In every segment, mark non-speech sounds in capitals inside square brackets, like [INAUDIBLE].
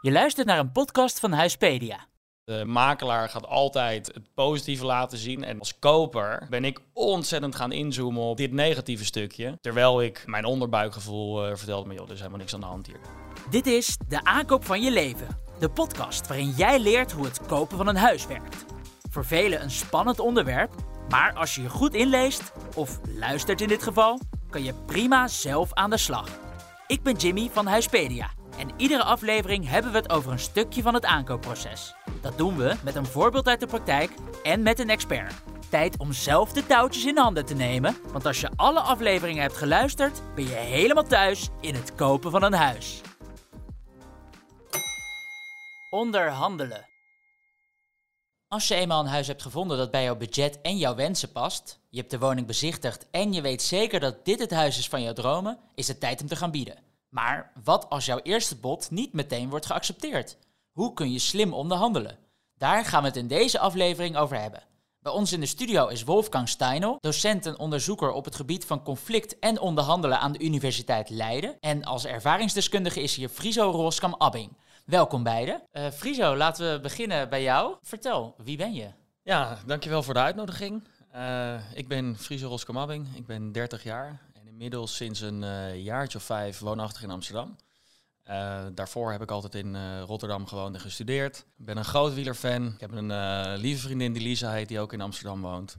Je luistert naar een podcast van Huispedia. De makelaar gaat altijd het positieve laten zien. En als koper ben ik ontzettend gaan inzoomen op dit negatieve stukje. Terwijl ik mijn onderbuikgevoel uh, vertelde me, joh, er is helemaal niks aan de hand hier. Dit is De Aankoop van je Leven. De podcast waarin jij leert hoe het kopen van een huis werkt. Voor velen een spannend onderwerp, maar als je je goed inleest, of luistert in dit geval, kan je prima zelf aan de slag. Ik ben Jimmy van Huispedia en iedere aflevering hebben we het over een stukje van het aankoopproces. Dat doen we met een voorbeeld uit de praktijk en met een expert. Tijd om zelf de touwtjes in handen te nemen, want als je alle afleveringen hebt geluisterd, ben je helemaal thuis in het kopen van een huis. Onderhandelen. Als je eenmaal een huis hebt gevonden dat bij jouw budget en jouw wensen past, je hebt de woning bezichtigd en je weet zeker dat dit het huis is van jouw dromen, is het tijd om te gaan bieden. Maar wat als jouw eerste bod niet meteen wordt geaccepteerd? Hoe kun je slim onderhandelen? Daar gaan we het in deze aflevering over hebben. Bij ons in de studio is Wolfgang Steinel, docent en onderzoeker op het gebied van conflict en onderhandelen aan de Universiteit Leiden. En als ervaringsdeskundige is hier Friso Roskam-Abbing. Welkom beiden. Uh, Friso, laten we beginnen bij jou. Vertel, wie ben je? Ja, dankjewel voor de uitnodiging. Uh, ik ben Friso Roskam-Abbing, ik ben 30 jaar en inmiddels sinds een uh, jaartje of vijf woonachtig in Amsterdam. Uh, daarvoor heb ik altijd in uh, Rotterdam gewoond en gestudeerd. Ik ben een groot wielerfan. Ik heb een uh, lieve vriendin die Lisa heet, die ook in Amsterdam woont.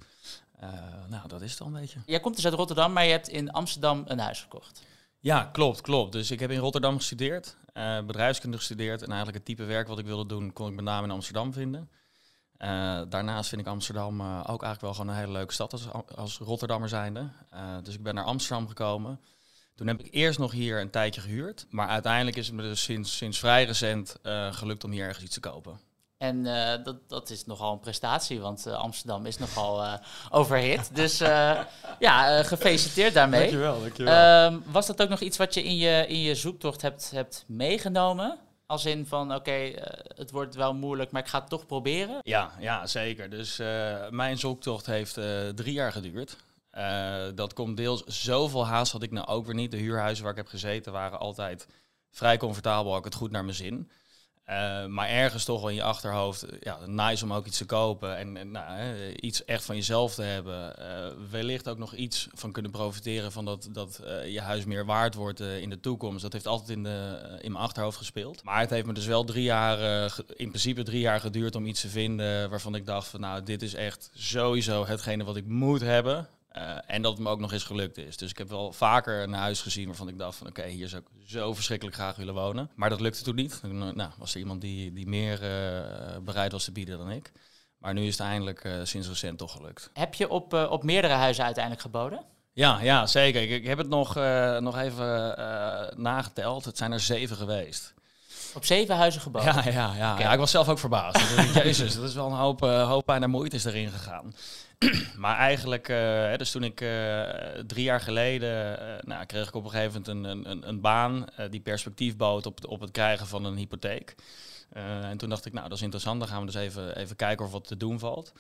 nou, dat is het al een beetje. Jij komt dus uit Rotterdam, maar je hebt in Amsterdam een huis gekocht. Ja, klopt, klopt. Dus ik heb in Rotterdam gestudeerd, bedrijfskunde gestudeerd. En eigenlijk het type werk wat ik wilde doen, kon ik met name in Amsterdam vinden. daarnaast vind ik Amsterdam ook eigenlijk wel gewoon een hele leuke stad als, als Rotterdammer zijnde. dus ik ben naar Amsterdam gekomen. Toen heb ik eerst nog hier een tijdje gehuurd. Maar uiteindelijk is het me dus sinds, sinds vrij recent gelukt om hier ergens iets te kopen. En uh, dat, dat is nogal een prestatie, want uh, Amsterdam is nogal overhit. [LAUGHS] Dus ja, gefeliciteerd daarmee. Dankjewel, dankjewel. Um, was dat ook nog iets wat je in je, in je zoektocht hebt, hebt meegenomen? Als in van, oké, het wordt wel moeilijk, maar ik ga het toch proberen? Ja, ja zeker. Dus mijn zoektocht heeft drie jaar geduurd. Uh, dat komt deels zoveel haast had ik nou ook weer niet. De huurhuizen waar ik heb gezeten waren altijd vrij comfortabel, had ik het goed naar mijn zin. Uh, maar ergens toch wel in je achterhoofd, ja, nice om ook iets te kopen en, nou, hè, iets echt van jezelf te hebben. Uh, wellicht ook nog iets van kunnen profiteren van dat, dat je huis meer waard wordt in de toekomst. Dat heeft altijd in, de, in mijn achterhoofd gespeeld. Maar het heeft me dus wel drie jaar, in principe drie jaar geduurd om iets te vinden waarvan ik dacht van nou, dit is echt sowieso hetgene wat ik moet hebben. Uh, en dat het me ook nog eens gelukt is. Dus ik heb wel vaker een huis gezien waarvan ik dacht van oké, hier zou ik zo verschrikkelijk graag willen wonen. Maar dat lukte toen niet. Toen nou, was er iemand die, die meer uh, bereid was te bieden dan ik. Maar nu is het eindelijk uh, sinds recent toch gelukt. Heb je op, op meerdere huizen uiteindelijk geboden? Ja, ja zeker. Ik, ik heb het nog, nog even nageteld. Het zijn er zeven geweest. Op zeven huizen geboden? Ja, ja, ja. ja ik was zelf ook verbaasd. [LAUGHS] Jezus, dat is wel een hoop, hoop pijn en moeite is erin gegaan. [CLEARS THROAT] maar eigenlijk, uh, dus toen ik uh, drie jaar geleden, uh, nou, kreeg ik op een gegeven moment een, een, een baan die perspectief bood op, op het krijgen van een hypotheek. en toen dacht ik, nou dat is interessant, dan gaan we dus even, even kijken of wat te doen valt.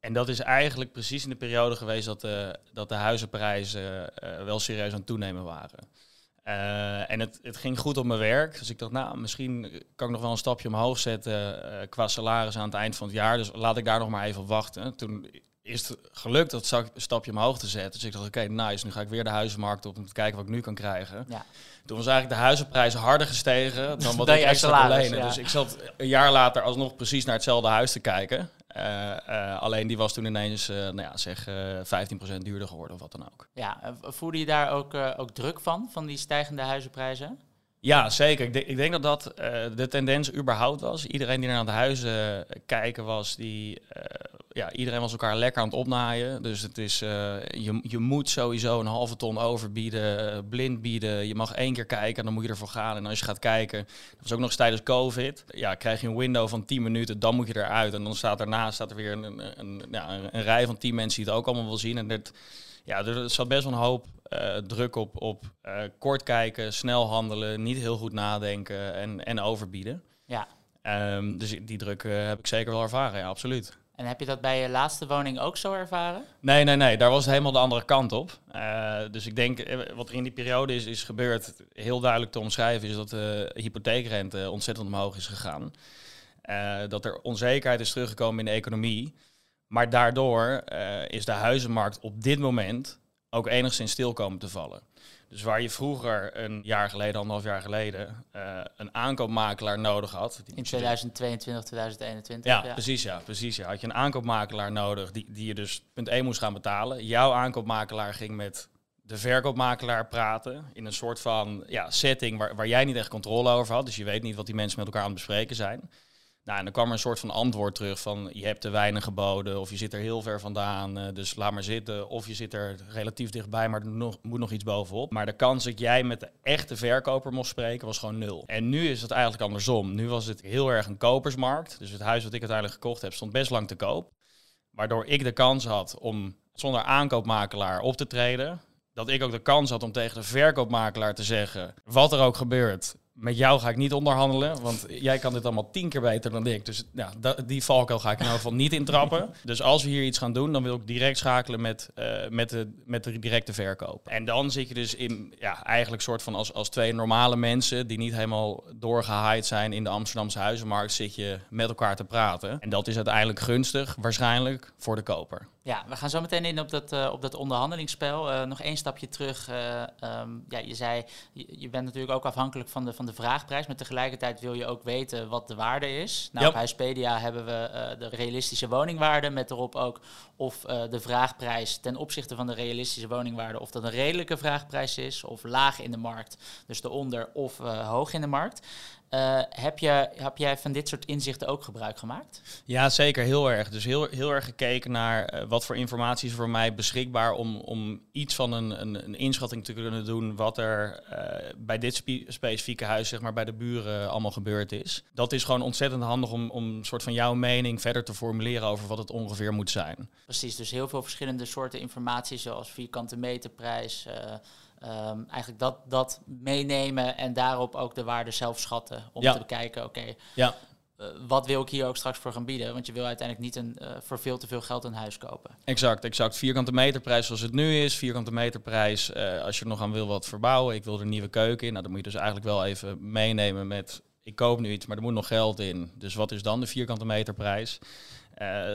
En dat is eigenlijk precies in de periode geweest dat de, dat de huizenprijzen wel serieus aan het toenemen waren. En het, het, ging goed op mijn werk. Dus ik dacht, nou, misschien kan ik nog wel een stapje omhoog zetten qua salaris aan het eind van het jaar. Dus laat ik daar nog maar even wachten. Toen is het gelukt dat stapje omhoog te zetten. Dus ik dacht, oké, nice, nu ga ik weer de huizenmarkt op om te kijken wat ik nu kan krijgen. Ja. Toen was eigenlijk de huizenprijzen harder gestegen dan wat [LAUGHS] ik extra kon lenen. Dus ik zat een jaar later alsnog precies naar hetzelfde huis te kijken. Uh, uh, alleen die was toen ineens, uh, nou ja, zeg 15% duurder geworden of wat dan ook. Ja, voelde je daar ook, ook druk van, van die stijgende huizenprijzen? Ja, zeker. Ik, denk, ik denk dat dat de tendens überhaupt was. Iedereen die naar de huizen kijken was, die ja, iedereen was elkaar lekker aan het opnaaien. Dus het is, uh, je, je moet sowieso een halve ton overbieden, uh, blind bieden. Je mag één keer kijken en dan moet je ervoor gaan. En als je gaat kijken, dat was ook nog eens tijdens COVID. Ja, krijg je een window van 10 minuten, dan moet je eruit. En dan staat daarna staat er weer een, een, een, ja, een rij van 10 mensen die het ook allemaal wil zien. En dit, ja, er zat best wel een hoop uh, druk op, op kort kijken, snel handelen, niet heel goed nadenken en, en overbieden. Ja. Um, dus die druk heb ik zeker wel ervaren, ja, absoluut. En heb je dat bij je laatste woning ook zo ervaren? Nee, nee, nee. Daar was het helemaal de andere kant op. Uh, dus ik denk, eh, wat er in die periode is, is gebeurd, heel duidelijk te omschrijven, is dat de hypotheekrente ontzettend omhoog is gegaan. Uh, dat er onzekerheid is teruggekomen in de economie. Maar daardoor is de huizenmarkt op dit moment ook enigszins stil komen te vallen. Dus waar je vroeger een jaar geleden, anderhalf jaar geleden, uh, een aankoopmakelaar nodig had. In 2022, 2021. Ja, precies. Ja, precies ja. Had je een aankoopmakelaar nodig die, die je dus punt 1 moest gaan betalen. Jouw aankoopmakelaar ging met de verkoopmakelaar praten in een soort van ja, setting waar, waar jij niet echt controle over had. Dus je weet niet wat die mensen met elkaar aan het bespreken zijn. Nou, en dan kwam er een soort van antwoord terug van je hebt te weinig geboden of je zit er heel ver vandaan, uh, dus laat maar zitten. Of je zit er relatief dichtbij, maar er moet nog iets bovenop. Maar de kans dat jij met de echte verkoper mocht spreken was gewoon nul. En nu is het eigenlijk andersom. Nu was het heel erg een kopersmarkt. Dus het huis wat ik uiteindelijk gekocht heb stond best lang te koop. Waardoor ik de kans had om zonder aankoopmakelaar op te treden. Dat ik ook de kans had om tegen de verkoopmakelaar te zeggen, wat er ook gebeurt, met jou ga ik niet onderhandelen, want jij kan dit allemaal tien keer beter dan ik. Dus ja, die valkuil ga ik in ieder geval niet intrappen. [LAUGHS] Dus als we hier iets gaan doen, dan wil ik direct schakelen met, uh, met, de, met de directe verkoop. En dan zit je dus in, ja, eigenlijk soort van als, als twee normale mensen die niet helemaal doorgehaaid zijn in de Amsterdamse huizenmarkt, zit je met elkaar te praten. En dat is uiteindelijk gunstig, waarschijnlijk, voor de koper. Ja, we gaan zo meteen in op dat, uh, op dat onderhandelingsspel. Uh, nog één stapje terug. Uh, um, ja, je zei, je, je, bent natuurlijk ook afhankelijk van de, van de vraagprijs, maar tegelijkertijd wil je ook weten wat de waarde is. Nou, yep. op Huispedia hebben we de realistische woningwaarde met erop ook of de vraagprijs ten opzichte van de realistische woningwaarde, of dat een redelijke vraagprijs is, of laag in de markt, dus de onder of hoog in de markt. Uh, heb, je, heb jij van dit soort inzichten ook gebruik gemaakt? Ja, zeker heel erg. Dus heel, heel erg gekeken naar uh, wat voor informatie is voor mij beschikbaar om, om iets van een, een, een inschatting te kunnen doen wat er uh, bij dit spe specifieke huis, zeg maar bij de buren, allemaal gebeurd is. Dat is gewoon ontzettend handig om, om soort van jouw mening verder te formuleren over wat het ongeveer moet zijn. Precies, dus heel veel verschillende soorten informatie, zoals vierkante meterprijs. Um, eigenlijk dat, dat meenemen en daarop ook de waarde zelf schatten. Om ja. te bekijken, oké, okay, ja. uh, wat wil ik hier ook straks voor gaan bieden? Want je wil uiteindelijk niet een, uh, voor veel te veel geld een huis kopen. Exact, exact. Vierkante meterprijs zoals het nu is. Vierkante meterprijs uh, als je er nog aan wil wat verbouwen. Ik wil er een nieuwe keuken in. Nou, dan moet je dus eigenlijk wel even meenemen met... Ik koop nu iets, maar er moet nog geld in. Dus wat is dan de vierkante meterprijs?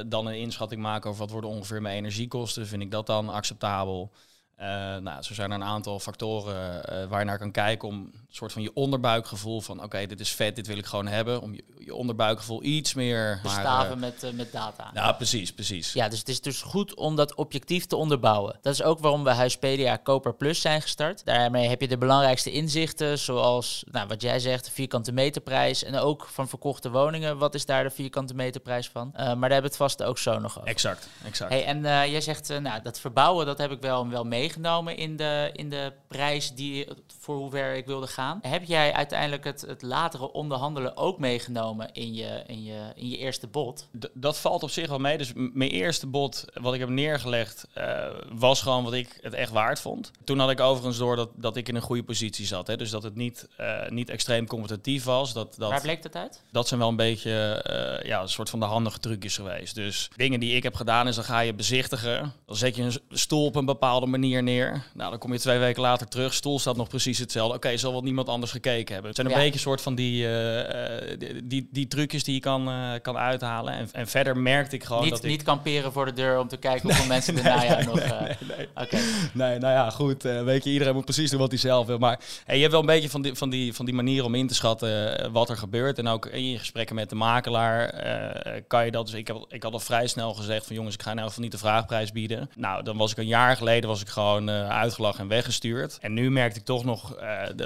dan een inschatting maken over wat worden ongeveer mijn energiekosten. Vind ik dat dan acceptabel? Uh, nou, zo zijn er een aantal factoren uh, waar je naar kan kijken om soort van je onderbuikgevoel van oké, okay, dit is vet, dit wil ik gewoon hebben. Om je, je onderbuikgevoel iets meer... Bestaven maar, uh, met, met data. Ja, precies, precies. Ja, dus het is dus goed om dat objectief te onderbouwen. Dat is ook waarom we Huispedia Koper Plus zijn gestart. Daarmee heb je de belangrijkste inzichten, zoals nou, wat jij zegt, de vierkante meterprijs. En ook van verkochte woningen, wat is daar de vierkante meterprijs van? maar daar hebben we het vast ook zo nog over. Exact, exact. Hey, en jij zegt, nou, dat verbouwen, dat heb ik wel, wel mee meegenomen in de, in de prijs die, voor hoe ver ik wilde gaan. Heb jij uiteindelijk het, het latere onderhandelen ook meegenomen in je, in je, in je eerste bod? D dat valt op zich wel mee. Dus mijn eerste bod, wat ik heb neergelegd, uh, was gewoon wat ik het echt waard vond. Toen had ik overigens door dat, dat ik in een goede positie zat. Hè. Dus dat het niet, uh, niet extreem competitief was. Dat, dat, Waar bleek dat uit? Dat zijn wel een beetje uh, ja, een soort van de handige trucjes geweest. Dus dingen die ik heb gedaan is dan ga je bezichtigen. Dan zet je een stoel op een bepaalde manier neer. Nou, dan kom je twee weken later terug. Stoel staat nog precies hetzelfde. Oké, okay, zal wel niemand anders gekeken hebben. Het zijn een ja. beetje soort van die, uh, die, die, die, trucjes die je kan, uh, kan uithalen. En, en verder merkte ik gewoon niet, dat Niet ik... kamperen voor de deur om te kijken hoeveel nee, mensen nee, najaar nog... Nee, nee. Okay. nee, nou ja, goed. weet je, iedereen moet precies doen wat hij zelf wil. Maar hey, je hebt wel een beetje van die, van, die, van die manier om in te schatten wat er gebeurt. En ook in je gesprekken met de makelaar kan je dat... Dus ik, heb, ik had al vrij snel gezegd van jongens, ik ga elk geval niet de vraagprijs bieden. Nou, dan was ik een jaar geleden was ik gewoon uitgelachen en weggestuurd. En nu merkte ik toch nog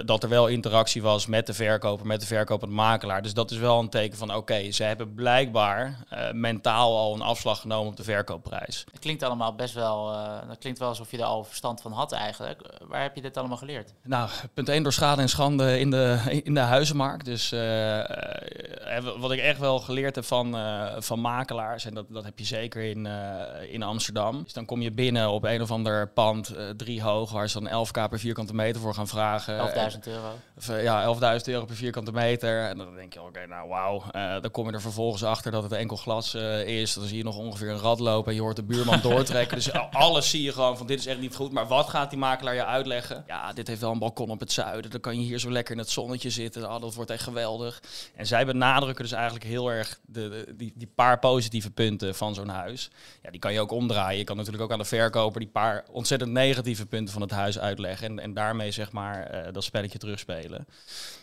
dat er wel interactie was met de verkoper, met de verkopende makelaar. Dus dat is wel een teken van oké, okay, ze hebben blijkbaar uh, mentaal al een afslag genomen op de verkoopprijs. Het klinkt allemaal best wel, dat klinkt wel alsof je er al verstand van had eigenlijk. Waar heb je dit allemaal geleerd? Nou, punt 1 door schade en schande in de, in de huizenmarkt. Dus wat ik echt wel geleerd heb van, van makelaars, en dat, dat heb je zeker in, in Amsterdam, is dan kom je binnen op een of ander pand drie hoog, waar ze dan 11k per vierkante meter voor gaan vragen. 11.000 euro. Uh, ja, 11.000 euro per vierkante meter. En dan denk je, oké, nou wauw. dan kom je er vervolgens achter dat het enkel glas is. Dan zie je nog ongeveer een rad lopen en je hoort de buurman [LAUGHS] doortrekken. Dus alles zie je gewoon van dit is echt niet goed. Maar wat gaat die makelaar je uitleggen? Ja, dit heeft wel een balkon op het zuiden. Dan kan je hier zo lekker in het zonnetje zitten. Oh, dat wordt echt geweldig. En zij benadrukken dus eigenlijk heel erg de, die, die paar positieve punten van zo'n huis. Ja, die kan je ook omdraaien. Je kan natuurlijk ook aan de verkoper die paar ontzettend negatieve punten van het huis uitleggen. En, en daarmee zeg maar uh, dat spelletje terugspelen.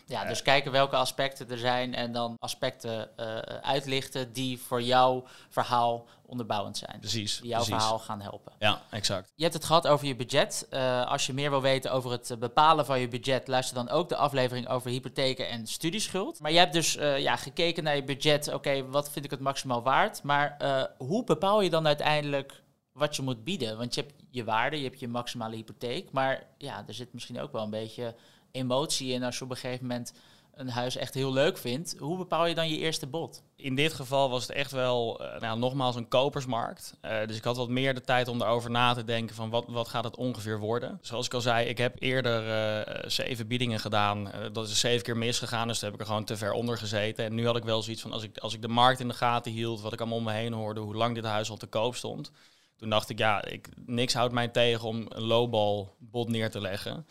Ja, dus kijken welke aspecten er zijn en dan aspecten uh, uitlichten die voor jouw verhaal onderbouwend zijn. Precies. Die jouw verhaal gaan helpen. Ja, exact. Je hebt het gehad over je budget. Uh, als je meer wil weten over het bepalen van je budget, luister dan ook de aflevering over hypotheken en studieschuld. Maar je hebt dus uh, ja, gekeken naar je budget. Oké, wat vind ik het maximaal waard? Maar hoe bepaal je dan uiteindelijk wat je moet bieden? Want je hebt je waarde, je hebt je maximale hypotheek. Maar ja, er zit misschien ook wel een beetje emotie in als je op een gegeven moment een huis echt heel leuk vindt, hoe bepaal je dan je eerste bod? In dit geval was het echt wel, uh, nou, nogmaals, een kopersmarkt. Uh, dus ik had wat meer de tijd om erover na te denken van wat, wat gaat het ongeveer worden. Zoals ik al zei, ik heb eerder uh, zeven biedingen gedaan. dat is zeven keer misgegaan, dus daar heb ik er gewoon te ver onder gezeten. En nu had ik wel zoiets van, als ik, als ik de markt in de gaten hield, wat ik allemaal om me heen hoorde, hoe lang dit huis al te koop stond. Toen dacht ik, ja, ik, niks houdt mij tegen om een lowball bod neer te leggen.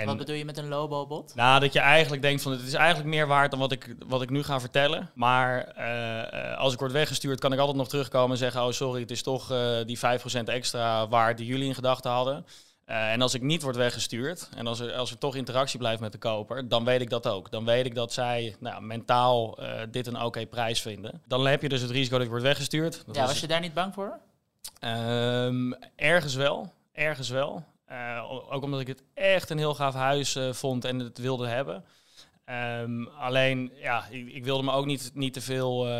En, wat bedoel je met een Lobo-bot? Nou, dat je eigenlijk denkt van het is eigenlijk meer waard dan wat ik, wat ik nu ga vertellen. Maar uh, als ik word weggestuurd, kan ik altijd nog terugkomen en zeggen: Oh, sorry, het is toch uh, die 5% extra waard die jullie in gedachten hadden. en als ik niet word weggestuurd en als er, als er toch interactie blijft met de koper, dan weet ik dat ook. Dan weet ik dat zij nou, mentaal dit een oké prijs vinden. Dan heb je dus het risico dat je wordt weggestuurd. Dat ja, was je daar niet bang voor? Um, ergens wel. Ergens wel. Uh, ook omdat ik het echt een heel gaaf huis uh, vond en het wilde hebben. Um, alleen, ja, ik, ik, wilde me ook niet, niet, te veel, uh,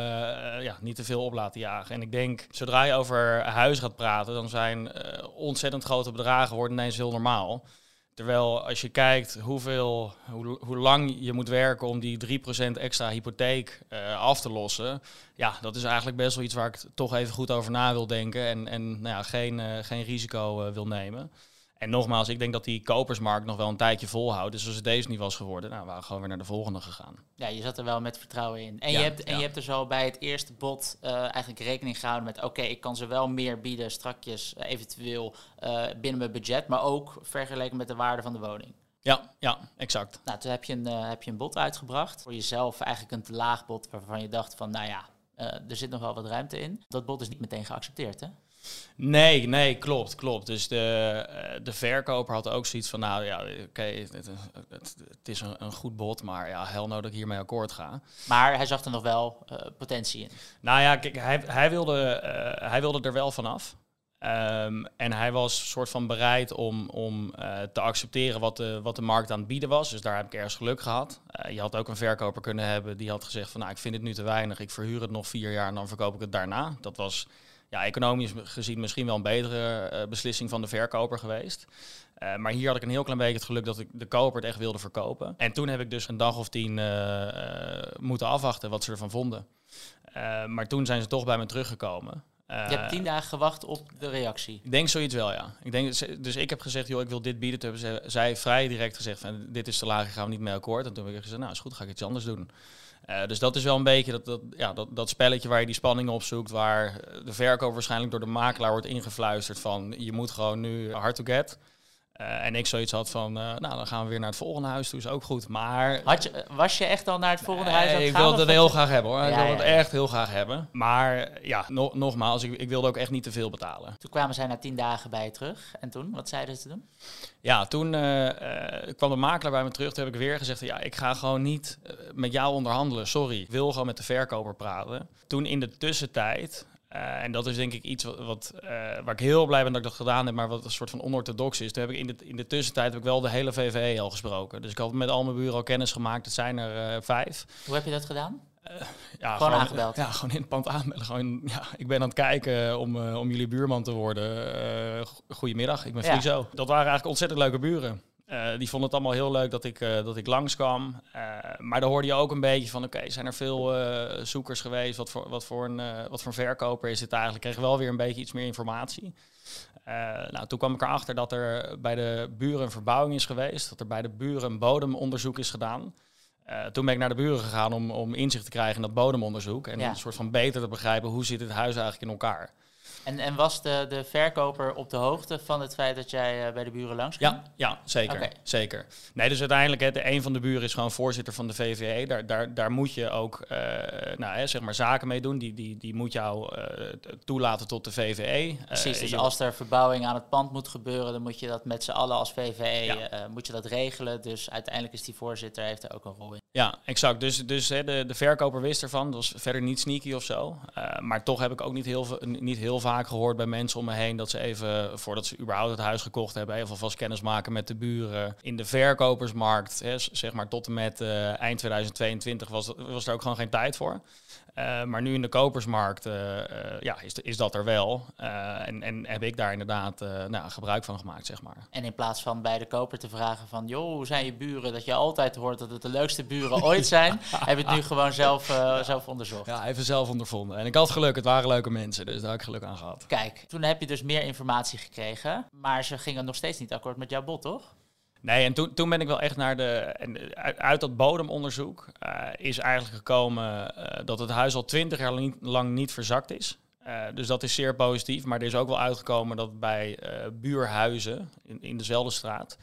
ja, niet te veel op laten jagen. En ik denk, zodra je over huis gaat praten, dan zijn ontzettend grote bedragen worden ineens heel normaal. Terwijl als je kijkt hoeveel, hoe, hoe lang je moet werken om die 3% extra hypotheek af te lossen. Ja, dat is eigenlijk best wel iets waar ik toch even goed over na wil denken. En, en nou ja, geen, geen risico wil nemen. En nogmaals, ik denk dat die kopersmarkt nog wel een tijdje volhoudt. Dus als het deze niet was geworden, nou, waren we gewoon weer naar de volgende gegaan. Ja, je zat er wel met vertrouwen in. En, je, hebt, en je hebt er zo bij het eerste bod uh, eigenlijk rekening gehouden met... oké, ik kan ze wel meer bieden strakjes, uh, eventueel uh, binnen mijn budget... maar ook vergeleken met de waarde van de woning. Ja, ja, exact. Nou, toen heb je, een, heb je een bod uitgebracht. Voor jezelf eigenlijk een te laag bod waarvan je dacht van... nou ja, er zit nog wel wat ruimte in. Dat bod is niet meteen geaccepteerd, hè? Nee, nee, klopt, klopt. Dus de, de verkoper had ook zoiets van, nou ja, oké, het, het, het, is een, een, goed bod, maar ja, hel nou dat ik hiermee akkoord ga. Maar hij zag er nog wel uh, potentie in. Nou ja, kijk, hij, hij, wilde, uh, hij wilde er wel vanaf. Um, en hij was soort van bereid om, om uh, te accepteren wat de, wat de markt aan het bieden was. Dus daar heb ik ergens geluk gehad. je had ook een verkoper kunnen hebben die had gezegd van, nou, ik vind het nu te weinig, ik verhuur het nog vier jaar en dan verkoop ik het daarna. Dat was ja, economisch gezien misschien wel een betere uh, beslissing van de verkoper geweest. Uh, maar hier had ik een heel klein beetje het geluk dat ik de koper het echt wilde verkopen. En toen heb ik dus een dag of tien uh, moeten afwachten wat ze ervan vonden. maar toen zijn ze toch bij me teruggekomen. Je hebt tien dagen gewacht op de reactie. Ik denk zoiets wel, ja. Ik denk, dus ik heb gezegd, joh, ik wil dit bieden. Toen hebben zij vrij direct gezegd, van, dit is te laag, gaan we niet mee akkoord. En toen heb ik gezegd, nou is goed, ga ik iets anders doen. Uh, dus dat is wel een beetje dat, dat, ja, dat, dat spelletje waar je die spanning op zoekt, waar de verkoop waarschijnlijk door de makelaar wordt ingefluisterd van je moet gewoon nu hard to get. Uh, en ik zoiets had van, uh, nou dan gaan we weer naar het volgende huis toe, is ook goed. Maar... Had je, was je echt al naar het volgende huis aan Ik wilde het heel graag hebben hoor, ja, ik wilde ja, het echt heel graag hebben. Maar ja, no nogmaals, ik, ik, wilde ook echt niet te veel betalen. Toen kwamen zij na tien dagen bij je terug. En toen, wat zeiden ze toen? Ja, toen uh, kwam de makelaar bij me terug. Toen heb ik weer gezegd, ja, ik ga gewoon niet met jou onderhandelen, sorry. Ik wil gewoon met de verkoper praten. Toen in de tussentijd uh, en dat is denk ik iets wat, wat uh, waar ik heel blij ben dat ik dat gedaan heb, maar wat een soort van onorthodox is. Toen heb ik in de, in de tussentijd heb ik wel de hele VVE al gesproken. Dus ik had met al mijn buren al kennis gemaakt. Het zijn er uh, vijf. Hoe heb je dat gedaan? ja, gewoon, aangebeld? Ja, gewoon in het pand aanmelden. Gewoon, ja, ik ben aan het kijken om, om jullie buurman te worden. goedemiddag, ik ben Friso. Ja. Dat waren eigenlijk ontzettend leuke buren. Eh, die vonden het allemaal heel leuk dat ik, uh, dat ik langskwam. Uh, maar dan hoorde je ook een beetje van, oké, zijn er veel zoekers geweest? Wat voor, wat, voor een, wat voor verkoper is het eigenlijk? Ik kreeg wel weer een beetje iets meer informatie. nou, toen kwam ik erachter dat er bij de buren een verbouwing is geweest. Dat er bij de buren een bodemonderzoek is gedaan. toen ben ik naar de buren gegaan om, om inzicht te krijgen in dat bodemonderzoek. En een soort van beter te begrijpen, hoe zit het huis eigenlijk in elkaar? En, en was de, de verkoper op de hoogte van het feit dat jij uh, bij de buren langs ging? Ja, ja zeker, zeker. Nee, dus uiteindelijk, hè, de, een van de buren is gewoon voorzitter van de VVE. Daar, daar, daar moet je ook uh, nou, hè, zeg maar zaken mee doen. Die, die, die moet jou uh, toelaten tot de VVE. Precies, dus als er verbouwing aan het pand moet gebeuren, dan moet je dat met z'n allen als VVE moet je dat regelen. Dus uiteindelijk is die voorzitter, heeft er ook een rol in. Ja, exact. Dus, dus hè, de, de verkoper wist ervan. Dat was verder niet sneaky of zo. maar toch heb ik ook niet heel, niet heel vaak gehoord bij mensen om me heen dat ze even, voordat ze überhaupt het huis gekocht hebben, even vast kennis maken met de buren. In de verkopersmarkt, hè, zeg maar tot en met uh, eind 2022, was, was er ook gewoon geen tijd voor. Uh, maar nu in de kopersmarkt uh, uh, ja, is, is dat er wel. en, en heb ik daar inderdaad nou, gebruik van gemaakt, zeg maar. En in plaats van bij de koper te vragen van... joh, hoe zijn je buren? Dat je altijd hoort dat het de leukste buren [LAUGHS] ooit zijn... heb je het nu gewoon zelf, zelf onderzocht. Ja, even zelf ondervonden. En ik had geluk, het waren leuke mensen. Dus daar heb ik geluk aan gehad. Kijk, toen heb je dus meer informatie gekregen. Maar ze gingen nog steeds niet akkoord met jouw bod, toch? Nee, en toen, toen ben ik wel echt naar de. En uit, dat bodemonderzoek uh, is eigenlijk gekomen uh, dat het huis al twintig jaar lang niet, verzakt is. Dus dat is zeer positief. Maar er is ook wel uitgekomen dat bij buurhuizen in, in dezelfde straat.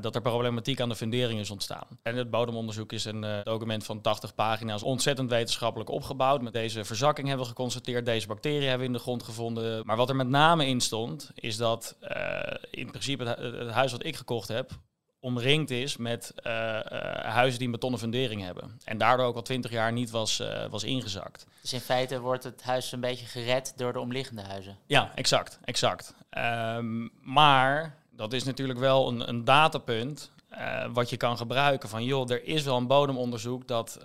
Dat er problematiek aan de fundering is ontstaan. En het bodemonderzoek is een document van 80 pagina's, ontzettend wetenschappelijk opgebouwd. Met deze verzakking hebben we geconstateerd, deze bacteriën hebben we in de grond gevonden. Maar wat er met name in stond, is dat in principe het, huis wat ik gekocht heb, omringd is met uh, uh, huizen die een betonnen fundering hebben. En daardoor ook al twintig jaar niet was, uh, was ingezakt. Dus in feite wordt het huis een beetje gered door de omliggende huizen? Ja, exact. exact. Um, maar dat is natuurlijk wel een, een datapunt wat je kan gebruiken. Van joh, er is wel een bodemonderzoek dat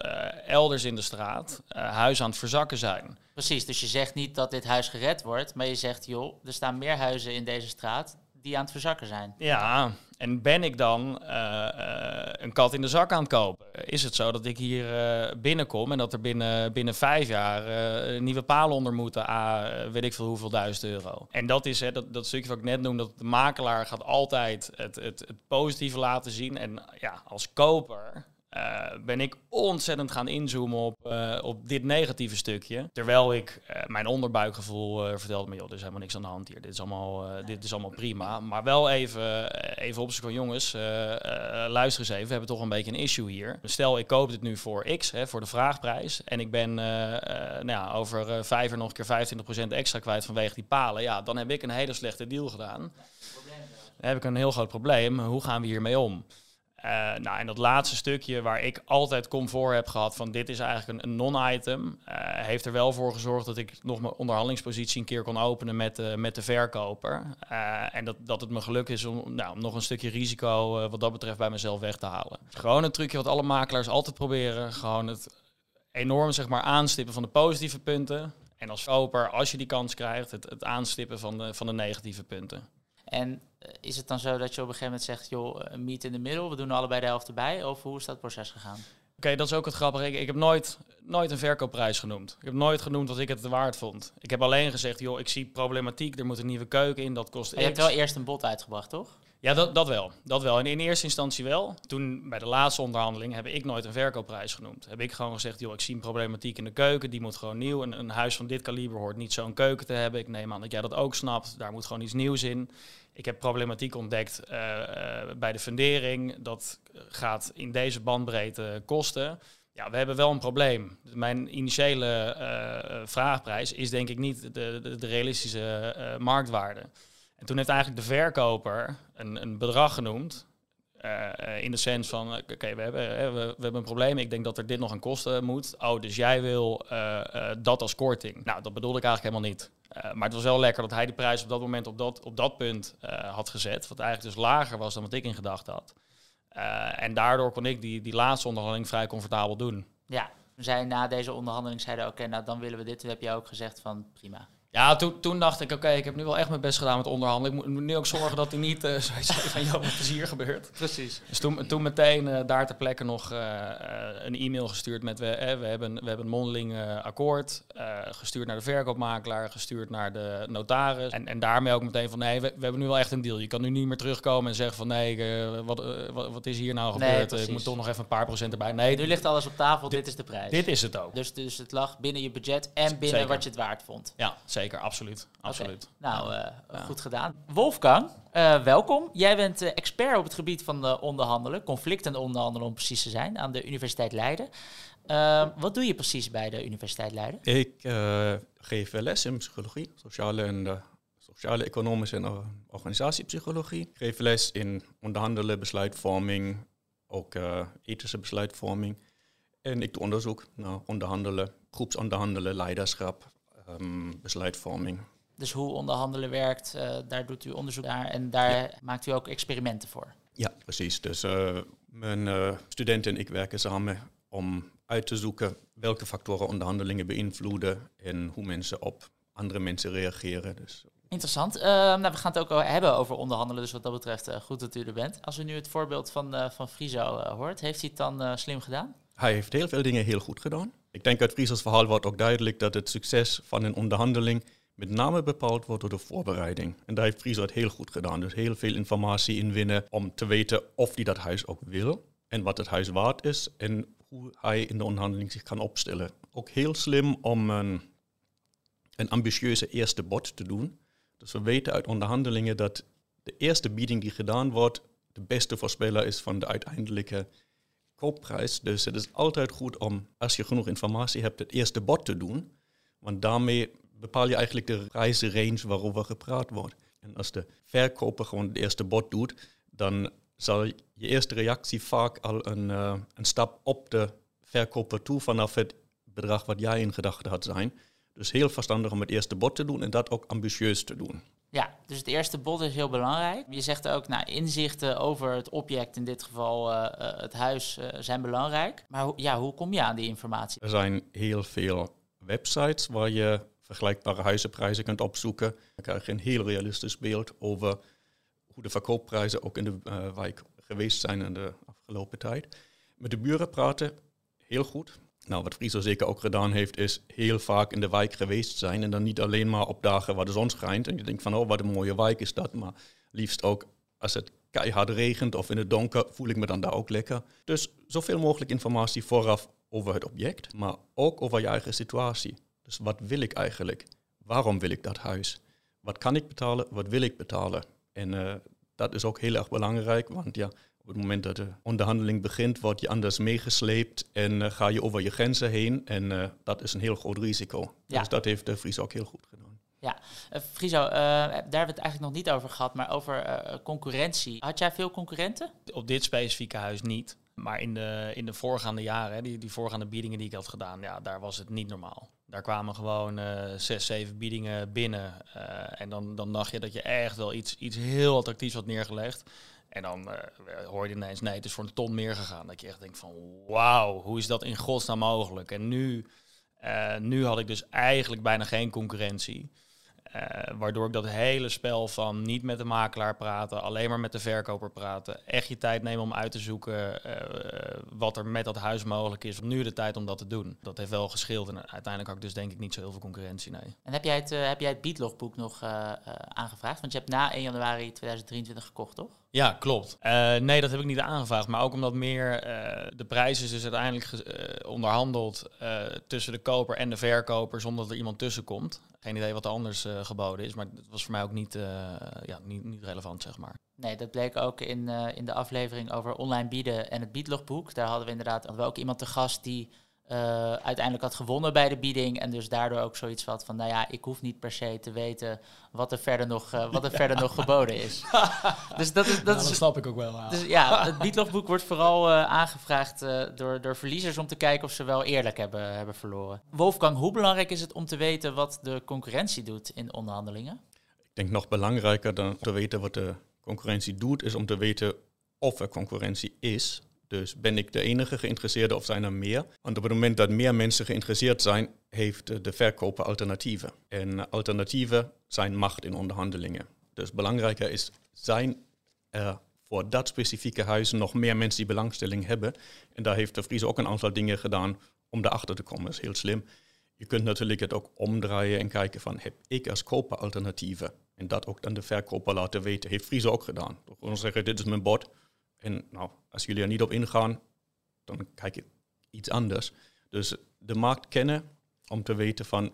elders in de straat huizen aan het verzakken zijn. Precies, dus je zegt niet dat dit huis gered wordt, maar je zegt joh, er staan meer huizen in deze straat die aan het verzakken zijn. Ja, en ben ik dan uh, uh, een kat in de zak aan het kopen? Is het zo dat ik hier uh, binnenkom en dat er binnen, binnen vijf jaar nieuwe palen onder moeten, a weet ik veel hoeveel duizend euro? En dat is hè, dat, dat stukje wat ik net noemde, dat de makelaar gaat altijd het, het, het positieve laten zien. En ja, als koper uh, ben ik ontzettend gaan inzoomen op, uh, op dit negatieve stukje. Terwijl ik uh, mijn onderbuikgevoel vertelde me, joh, er is helemaal niks aan de hand hier. Dit is allemaal, dit is allemaal prima. Maar wel even, even op van jongens, luister eens even, we hebben toch een beetje een issue hier. Stel, ik koop dit nu voor X, hè, voor de vraagprijs. En ik ben nou ja, over vijf er nog een keer 25% extra kwijt vanwege die palen. Ja, dan heb ik een hele slechte deal gedaan. Dan heb ik een heel groot probleem. Hoe gaan we hiermee om? Uh, nou, en dat laatste stukje waar ik altijd comfort heb gehad van dit is eigenlijk een, non-item, uh, heeft er wel voor gezorgd dat ik nog mijn onderhandelingspositie een keer kon openen met, met de verkoper. en dat, dat het me geluk is om, nou, om nog een stukje risico wat dat betreft bij mezelf weg te halen. Gewoon een trucje wat alle makelaars altijd proberen. Gewoon het enorm zeg maar, aanstippen van de positieve punten. En als koper, als je die kans krijgt, het, het aanstippen van de, van de negatieve punten. En eh, is het dan zo dat je op een gegeven moment zegt, joh, een meet in de middel, we doen allebei de helft erbij? Of hoe is dat proces gegaan? Oké, dat is ook het grappige. Ik, ik, heb nooit, nooit een verkoopprijs genoemd. Ik heb nooit genoemd wat ik het waard vond. Ik heb alleen gezegd, joh, ik zie problematiek, er moet een nieuwe keuken in, dat kost Je hebt wel eerst een bod uitgebracht, toch? Ja, dat, dat wel. Dat wel. En in eerste instantie wel. Toen bij de laatste onderhandeling heb ik nooit een verkoopprijs genoemd. Heb ik gewoon gezegd, joh, ik zie een problematiek in de keuken, die moet gewoon nieuw. Een, een huis van dit kaliber hoort niet zo'n keuken te hebben. Ik neem aan dat jij dat ook snapt. Daar moet gewoon iets nieuws in. Ik heb problematiek ontdekt uh, uh, bij de fundering. Dat gaat in deze bandbreedte kosten. Ja, we hebben wel een probleem. Mijn initiële uh, vraagprijs is denk ik niet de, de, de realistische marktwaarde. En toen heeft eigenlijk de verkoper een, een bedrag genoemd. in de sens van, oké, we, hebben, we, we, hebben een probleem. Ik denk dat er dit nog aan kosten moet. Oh, dus jij wil dat als korting. Nou, dat bedoelde ik eigenlijk helemaal niet. Maar het was wel lekker dat hij de prijs op dat moment op dat, op dat punt had gezet. Wat eigenlijk dus lager was dan wat ik in gedachten had. En daardoor kon ik die, die laatste onderhandeling vrij comfortabel doen. Ja, we zijn na deze onderhandeling zeiden oké, nou dan willen we dit. Toen heb je ook gezegd van prima. Ja, toen, toen dacht ik, oké, ik heb nu wel echt mijn best gedaan met onderhandelen. Ik moet nu ook zorgen dat hij niet [LAUGHS] uh, zoiets van jou plezier gebeurt. Precies. Dus toen, toen meteen uh, daar ter plekke nog uh, een e-mail gestuurd met we, eh, we, hebben, we hebben een mondeling akkoord. gestuurd naar de verkoopmakelaar, gestuurd naar de notaris. En, en daarmee ook meteen van nee, we, we, hebben nu wel echt een deal. Je kan nu niet meer terugkomen en zeggen van nee, wat, wat, wat, is hier nou gebeurd? Nee, ik moet toch nog even een paar procent erbij. Nee, nu ligt alles op tafel, dit, dit is de prijs. Dit is het ook. Dus, dus het lag binnen je budget en binnen Zeker. wat je het waard vond. Ja, zeker, absoluut. absoluut. Okay. Nou, uh, ja. goed gedaan. Wolfgang, uh, welkom. Jij bent uh, expert op het gebied van onderhandelen, conflicten onderhandelen om precies te zijn, aan de Universiteit Leiden. wat doe je precies bij de Universiteit Leiden? Ik geef les in psychologie, sociale en sociale, economische en organisatiepsychologie. Ik geef les in onderhandelen, besluitvorming, ook ethische besluitvorming. En ik doe onderzoek naar onderhandelen, groepsonderhandelen, leiderschap, um, besluitvorming. Dus hoe onderhandelen werkt, uh, daar doet u onderzoek naar en daar ja. maakt u ook experimenten voor. Ja, precies. Dus uh, mijn uh, studenten en ik werken samen om uit te zoeken welke factoren onderhandelingen beïnvloeden en hoe mensen op andere mensen reageren. Dus Interessant. Uh, nou, we gaan het ook hebben over onderhandelen, dus wat dat betreft uh, goed dat u er bent. Als u nu het voorbeeld van, uh, van Friso hoort, heeft hij het dan slim gedaan? Hij heeft heel veel dingen heel goed gedaan. Ik denk uit Friso's verhaal wordt ook duidelijk dat het succes van een onderhandeling met name bepaald wordt door de voorbereiding. En daar heeft Friso het heel goed gedaan. Dus heel veel informatie inwinnen om te weten of hij dat huis ook wil en wat het huis waard is en hoe hij in de onderhandeling zich kan opstellen. Ook heel slim om een, een ambitieuze eerste bod te doen. Dus we weten uit onderhandelingen dat de eerste bieding die gedaan wordt de beste voorspeller is van de uiteindelijke koopprijs. Dus het is altijd goed om, als je genoeg informatie hebt, het eerste bod te doen. Want daarmee bepaal je eigenlijk de prijzenrange waarover gepraat wordt. En als de verkoper gewoon het eerste bod doet, dan zal je eerste reactie vaak al een, uh, een stap op de verkoper toe vanaf het bedrag wat jij in gedachten had zijn. Dus heel verstandig om het eerste bod te doen en dat ook ambitieus te doen. Ja, dus het eerste bod is heel belangrijk. Je zegt ook, nou, inzichten over het object, in dit geval uh, het huis, uh, zijn belangrijk. Maar ja, hoe kom je aan die informatie? Er zijn heel veel websites waar je vergelijkbare huizenprijzen kunt opzoeken. Dan krijg je een heel realistisch beeld over hoe de verkoopprijzen ook in de wijk geweest zijn in de afgelopen tijd. Met de buren praten, heel goed. Nou, wat Friso zeker ook gedaan heeft, is heel vaak in de wijk geweest zijn. En dan niet alleen maar op dagen waar de zon schijnt. En je denkt van, oh, wat een mooie wijk is dat. Maar liefst ook als het keihard regent of in het donker, voel ik me dan daar ook lekker. Dus zoveel mogelijk informatie vooraf over het object, maar ook over je eigen situatie. Dus wat wil ik eigenlijk? Waarom wil ik dat huis? Wat kan ik betalen? Wat wil ik betalen? En uh, dat is ook heel erg belangrijk, want ja, op het moment dat de onderhandeling begint, word je anders meegesleept en uh, ga je over je grenzen heen. En uh, dat is een heel groot risico. Ja. Dus dat heeft de Fries ook heel goed gedaan. Ja, uh, Friso, daar hebben we het eigenlijk nog niet over gehad, maar over concurrentie. Had jij veel concurrenten? Op dit specifieke huis niet. Maar in de, in de voorgaande jaren, die, die voorgaande biedingen die ik had gedaan, ja, daar was het niet normaal. Daar kwamen gewoon uh, zes, zeven biedingen binnen. Uh, en dan, dan dacht je dat je echt wel iets, iets heel attractiefs had neergelegd. En dan uh, hoor je ineens, nee, het is voor een ton meer gegaan. Dat je echt denkt van, wauw, hoe is dat in godsnaam mogelijk? En nu, nu had ik dus eigenlijk bijna geen concurrentie. Uh, waardoor ik dat hele spel van niet met de makelaar praten, alleen maar met de verkoper praten, echt je tijd nemen om uit te zoeken wat er met dat huis mogelijk is. Nu de tijd om dat te doen. Dat heeft wel gescheeld en uiteindelijk had ik dus denk ik niet zo heel veel concurrentie, nee. En heb jij het, heb jij het biedlogboek nog aangevraagd? Want je hebt na 1 januari 2023 gekocht, toch? Ja, klopt. Uh, nee, dat heb ik niet aangevraagd. Maar ook omdat meer uh, de prijs is dus uiteindelijk uh, onderhandeld tussen de koper en de verkoper zonder dat er iemand tussen komt. Geen idee wat er anders geboden is, maar dat was voor mij ook niet, ja, niet, niet relevant, zeg maar. Nee, dat bleek ook in, in de aflevering over online bieden en het biedlogboek. Daar hadden we inderdaad hadden we ook iemand te gast die uh, uiteindelijk had gewonnen bij de bieding. En dus daardoor ook zoiets had van, nou ja, ik hoef niet per se te weten wat er verder nog, uh, wat er ja. [LAUGHS] verder nog geboden is. [LAUGHS] dus dat is... Dat, ja, is, snap ik ook wel. Ja. Dus ja, het biedlogboek wordt vooral uh, aangevraagd door, door verliezers om te kijken of ze wel eerlijk hebben, hebben verloren. Wolfgang, hoe belangrijk is het om te weten wat de concurrentie doet in onderhandelingen? Ik denk nog belangrijker dan te weten wat de concurrentie doet, is om te weten of er concurrentie is. Dus ben ik de enige geïnteresseerde of zijn er meer? Want op het moment dat meer mensen geïnteresseerd zijn, heeft de verkoper alternatieven. En alternatieven zijn macht in onderhandelingen. Dus belangrijker is, zijn er voor dat specifieke huis nog meer mensen die belangstelling hebben? En daar heeft de Vries ook een aantal dingen gedaan om daarachter te komen. Dat is heel slim. Je kunt natuurlijk het ook omdraaien en kijken van, heb ik als koper alternatieven? En dat ook dan de verkoper laten weten. Heeft Friese ook gedaan. Gewoon zeggen, dit is mijn bod. En nou, als jullie er niet op ingaan, dan kijk ik iets anders. Dus de markt kennen om te weten van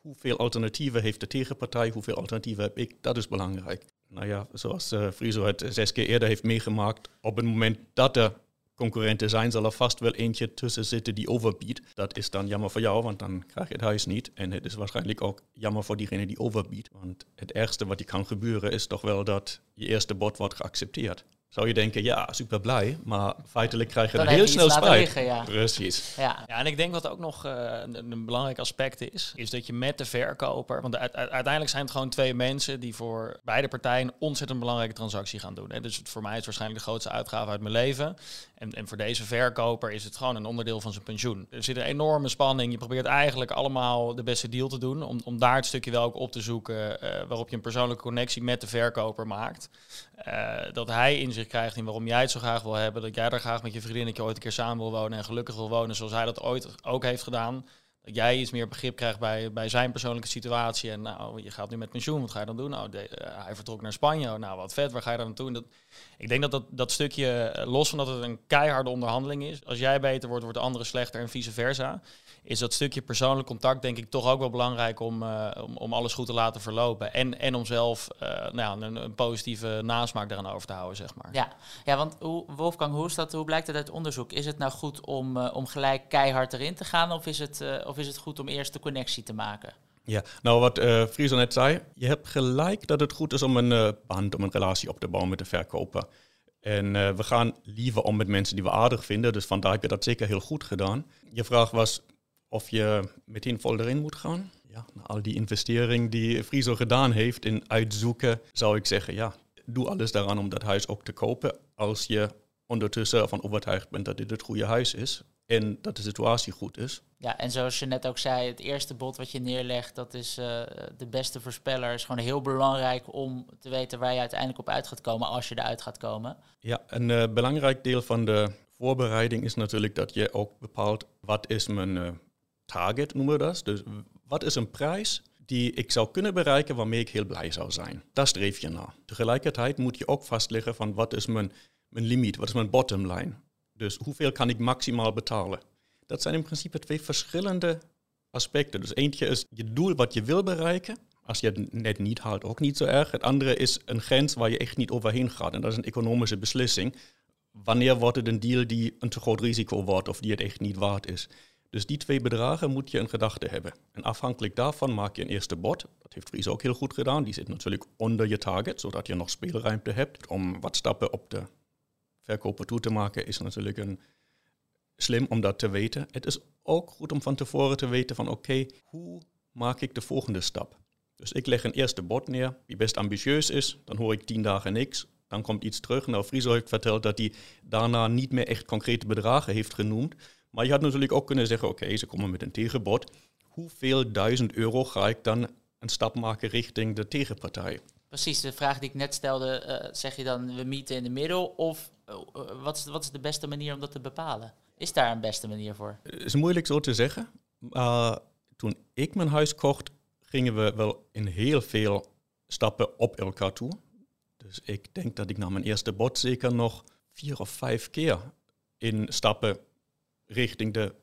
hoeveel alternatieven heeft de tegenpartij, hoeveel alternatieven heb ik, dat is belangrijk. Nou ja, zoals uh, Friso het zes keer eerder heeft meegemaakt, op het moment dat er concurrenten zijn, zal er vast wel eentje tussen zitten die overbiedt. Dat is dan jammer voor jou, want dan krijg je het huis niet. En het is waarschijnlijk ook jammer voor diegene die overbiedt. Want het ergste wat je kan gebeuren is toch wel dat je eerste bod wordt geaccepteerd zou je denken, ja, super blij. Maar feitelijk krijg je Dan er heel je snel laten spijt. liggen, ja. Precies. Ja. Ja, en ik denk wat ook nog eh, een, een belangrijk aspect is, is dat je met de verkoper, want uit- uit- uiteindelijk zijn het gewoon twee mensen die voor beide partijen een ontzettend belangrijke transactie gaan doen. Hè. Dus voor mij is het waarschijnlijk de grootste uitgave uit mijn leven. En, en voor deze verkoper is het gewoon een onderdeel van zijn pensioen. Er zit een enorme spanning. Je probeert eigenlijk allemaal de beste deal te doen, om, om daar het stukje wel ook op te zoeken eh, waarop je een persoonlijke connectie met de verkoper maakt. Eh, dat hij inzicht krijgt in waarom jij het zo graag wil hebben. Dat jij daar graag met je vriendinnetje ooit een keer samen wil wonen en gelukkig wil wonen zoals hij dat ooit ook heeft gedaan. Jij iets meer begrip krijgt bij, bij zijn persoonlijke situatie. En nou, je gaat nu met pensioen, wat ga je dan doen? Nou, eh, hij vertrok naar Spanje. Oh, Nou, wat vet, waar ga je dan naartoe? Ik denk dat, dat dat stukje, eh, los van dat het een keiharde onderhandeling is, als jij beter wordt, wordt de andere slechter en vice versa, is dat stukje persoonlijk contact denk ik toch ook wel belangrijk om, eh, om, om alles goed te laten verlopen. En, en om zelf eh, nou ja, een, een positieve nasmaak eraan over te houden, zeg maar. Ja, ja want hoe, Wolfgang, hoe, is dat, hoe blijkt het uit onderzoek? Is het nou goed om, eh, om gelijk keihard erin te gaan of is, het, eh, of is het goed om eerst de connectie te maken? Ja, nou wat eh Friso net zei, je hebt gelijk dat het goed is om een band, om een relatie op te bouwen met de verkoper. En eh, we gaan liever om met mensen die we aardig vinden, dus vandaar heb je dat zeker heel goed gedaan. Je vraag was of je meteen vol erin moet gaan. Ja, na al die investering die Friso gedaan heeft in uitzoeken, zou ik zeggen, ja, doe alles daaraan om dat huis ook te kopen. Als je ondertussen ervan overtuigd bent dat dit het goede huis is en dat de situatie goed is. Ja, en zoals je net ook zei, het eerste bod wat je neerlegt, dat is eh, de beste voorspeller. is gewoon heel belangrijk om te weten waar je uiteindelijk op uit gaat komen als je eruit gaat komen. Ja, een eh, belangrijk deel van de voorbereiding is natuurlijk dat je ook bepaalt wat is mijn eh, target, noemen we dat. Dus wat is een prijs die ik zou kunnen bereiken waarmee ik heel blij zou zijn. Daar streef je naar. Tegelijkertijd moet je ook vastleggen van wat is mijn, mijn limiet, wat is mijn bottom line. Dus hoeveel kan ik maximaal betalen? Dat zijn in principe twee verschillende aspecten. Dus eentje is je doel wat je wil bereiken. Als je het net niet haalt, ook niet zo erg. Het andere is een grens waar je echt niet overheen gaat. En dat is een economische beslissing. Wanneer wordt het een deal die een te groot risico wordt of die het echt niet waard is? Dus die twee bedragen moet je in gedachten hebben. En afhankelijk daarvan maak je een eerste bod. Dat heeft Fries ook heel goed gedaan. Die zit natuurlijk onder je target, zodat je nog speelruimte hebt. Om wat stappen op de verkoper toe te maken is natuurlijk een slim om dat te weten. Het is ook goed om van tevoren te weten van oké, hoe maak ik de volgende stap? Dus ik leg een eerste bod neer, die best ambitieus is. Dan hoor ik tien dagen niks. Dan komt iets terug. Nou, Friso heeft verteld dat hij daarna niet meer echt concrete bedragen heeft genoemd. Maar je had natuurlijk ook kunnen zeggen, oké, ze komen met een tegenbod. Hoeveel duizend euro ga ik dan een stap maken richting de tegenpartij? Precies, de vraag die ik net stelde, eh, zeg je dan we meeten in de middel of eh, eh, wat, is, wat is de beste manier om dat te bepalen? Is daar een beste manier voor? Het is moeilijk zo te zeggen. Maar toen ik mijn huis kocht, gingen we wel in heel veel stappen op elkaar toe. Dus ik denk dat ik na mijn eerste bod zeker nog vier of vijf keer in stappen richting de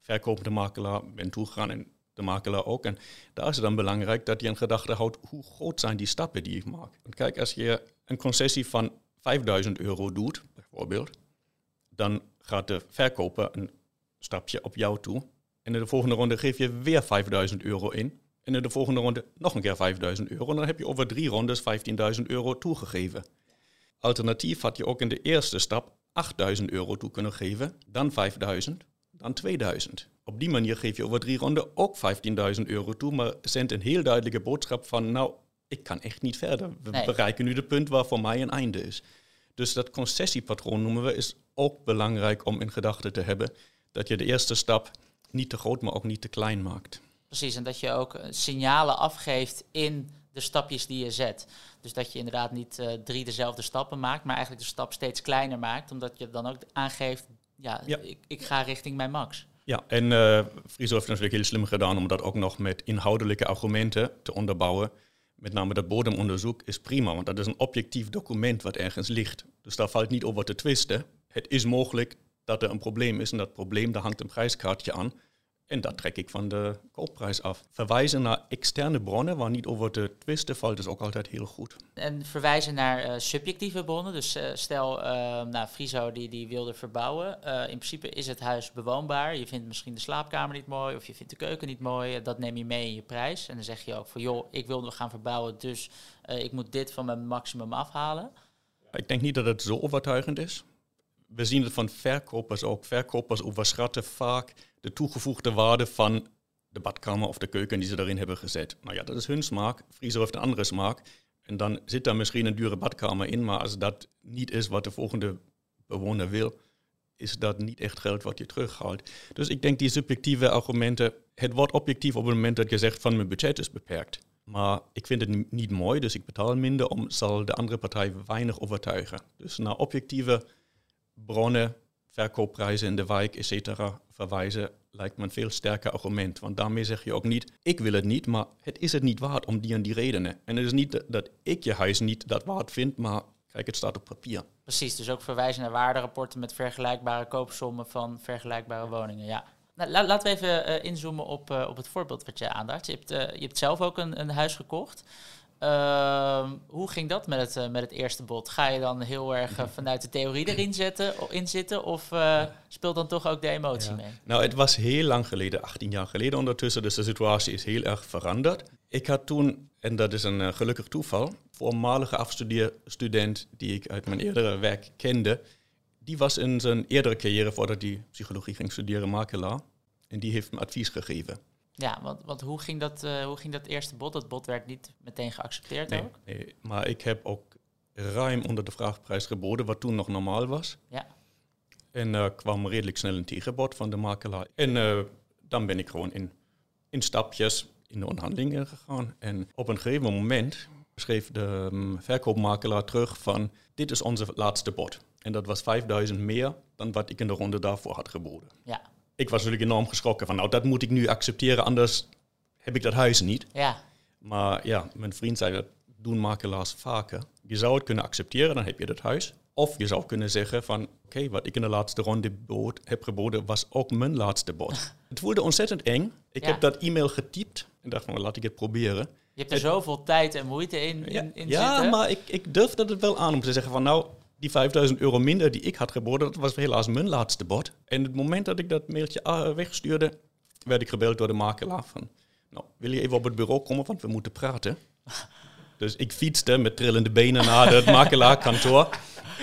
verkopende makelaar ben toegegaan en de makelaar ook. En daar is het dan belangrijk dat je in gedachten houdt hoe groot zijn die stappen die ik maak. Want kijk, als je een concessie van 5000 euro doet, bijvoorbeeld, dan gaat de verkoper een stapje op jou toe. En in de volgende ronde geef je weer 5000 euro in. En in de volgende ronde nog een keer 5000 euro. En dan heb je over drie rondes 15.000 euro toegegeven. Alternatief had je ook in de eerste stap 8000 euro toe kunnen geven, dan 5000, dan 2000. Op die manier geef je over drie ronden ook 15.000 euro toe, maar zendt een heel duidelijke boodschap van, nou, ik kan echt niet verder. We Nee. bereiken nu de punt waar voor mij een einde is. Dus dat concessiepatroon noemen we, is ook belangrijk om in gedachten te hebben. Dat je de eerste stap niet te groot, maar ook niet te klein maakt. Precies, en dat je ook eh, signalen afgeeft in de stapjes die je zet. Dus dat je inderdaad niet uh, drie dezelfde stappen maakt, maar eigenlijk de stap steeds kleiner maakt, omdat je dan ook aangeeft, ja, Ja. Ik, ik ga richting mijn max. Ja, en eh Friso heeft natuurlijk heel slim gedaan om dat ook nog met inhoudelijke argumenten te onderbouwen. Met name dat bodemonderzoek is prima, want dat is een objectief document wat ergens ligt. Dus daar valt niet over te twisten. Het is mogelijk dat er een probleem is en dat probleem, daar hangt een prijskaartje aan. En dat trek ik van de koopprijs af. Verwijzen naar externe bronnen waar niet over te twisten valt, is ook altijd heel goed. En verwijzen naar eh, subjectieve bronnen. Dus eh, stel, eh nou, Friso die, die wilde verbouwen. In principe is het huis bewoonbaar. Je vindt misschien de slaapkamer niet mooi of je vindt de keuken niet mooi. Dat neem je mee in je prijs. En dan zeg je ook van, joh, ik wil gaan verbouwen, dus ik moet dit van mijn maximum afhalen. Ik denk niet dat het zo overtuigend is. We zien het van verkopers ook. Verkopers overschatten vaak de toegevoegde waarde van de badkamer of de keuken die ze daarin hebben gezet. Nou ja, dat is hun smaak. Friese heeft een andere smaak. En dan zit daar misschien een dure badkamer in, maar als dat niet is wat de volgende bewoner wil, is dat niet echt geld wat je terughaalt. Dus ik denk die subjectieve argumenten, het wordt objectief op het moment dat je zegt van mijn budget is beperkt. Maar ik vind het ni- niet mooi, dus ik betaal minder, om zal de andere partij weinig overtuigen. Dus naar objectieve bronnen, verkoopprijzen in de wijk, etc. verwijzen, lijkt me een veel sterker argument. Want daarmee zeg je ook niet, ik wil het niet, maar het is het niet waard om die en die redenen. En het is niet dat- ik je huis niet dat waard vind, maar kijk, het staat op papier. Precies, dus ook verwijzen naar waarderapporten met vergelijkbare koopsommen van vergelijkbare woningen. Ja. Nou, la- laten we even eh, inzoomen op, eh, op het voorbeeld wat je aandacht. Je hebt, eh, je hebt zelf ook een, een huis gekocht. Ehm, hoe ging dat met het, eh, met het eerste bod? Ga je dan heel erg eh, vanuit de theorie [CLEARS THROAT] erin zetten, o- inzitten? Of eh, speelt dan toch ook de emotie Ja. mee? Nou, het was heel lang geleden, 18 jaar geleden ondertussen, dus de situatie is heel erg veranderd. Ik had toen, en dat is een gelukkig toeval, voormalige afstudeerstudent die ik uit mijn eerdere werk kende, die was in zijn eerdere carrière, voordat hij psychologie ging studeren, makelaar. En die heeft me advies gegeven. Ja, want, want hoe, ging dat, eh, hoe ging dat eerste bod? Dat bod werd niet meteen geaccepteerd Nee, ook? nee, maar ik heb ook ruim onder de vraagprijs geboden, wat toen nog normaal was. Ja. En eh, kwam redelijk snel een tegenbod van de makelaar. En eh, dan ben ik gewoon in, in stapjes in de onderhandelingen gegaan. En op een gegeven moment schreef de mm, verkoopmakelaar terug van... dit is onze laatste bod. En dat was 5000 meer dan wat ik in de ronde daarvoor had geboden. Ja, Ik was natuurlijk enorm geschrokken van... nou, dat moet ik nu accepteren, anders heb ik dat huis niet. ja, Maar ja, mijn vriend zei dat doen makelaars vaker. Je zou het kunnen accepteren, dan heb je dat huis. Of je zou kunnen zeggen van, oké, wat ik in de laatste ronde bood, heb geboden, was ook mijn laatste bod. [LAUGHS] het voelde ontzettend eng. Ik Ja. heb dat e-mail getypt en dacht van, laat ik het proberen. je hebt er zoveel tijd en moeite in, Ja, in, in ja zitten. maar ik, ik durfde het wel aan om te zeggen van, nou, die 5000 euro minder die ik had geboden, dat was helaas mijn laatste bod. En het moment dat ik dat mailtje ah, wegstuurde, werd ik gebeld door de makelaar van, nou, wil je even op het bureau komen, want we moeten praten. [LAUGHS] Dus ik fietste met trillende benen naar het makelaarkantoor.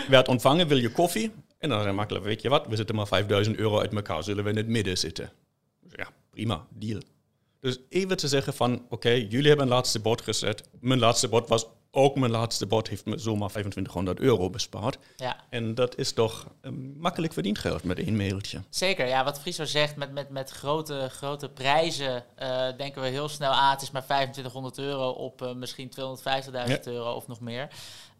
Werd ontvangen, wil je koffie? En dan zei makelaar, weet je wat, we zitten maar 5000 euro uit elkaar, zullen we in het midden zitten? Ja, prima, deal. Dus even te zeggen van, oké, jullie hebben een laatste bod gezet. Mijn laatste bod was ook mijn laatste bod, heeft me zomaar 2500 euro bespaard. Ja. En dat is toch eh, makkelijk verdiend geld met één mailtje. Zeker, ja, wat Friso zegt, met, met, met grote, grote prijzen eh, denken we heel snel, ah, het is maar 2500 euro op eh, misschien 250.000 euro of nog meer.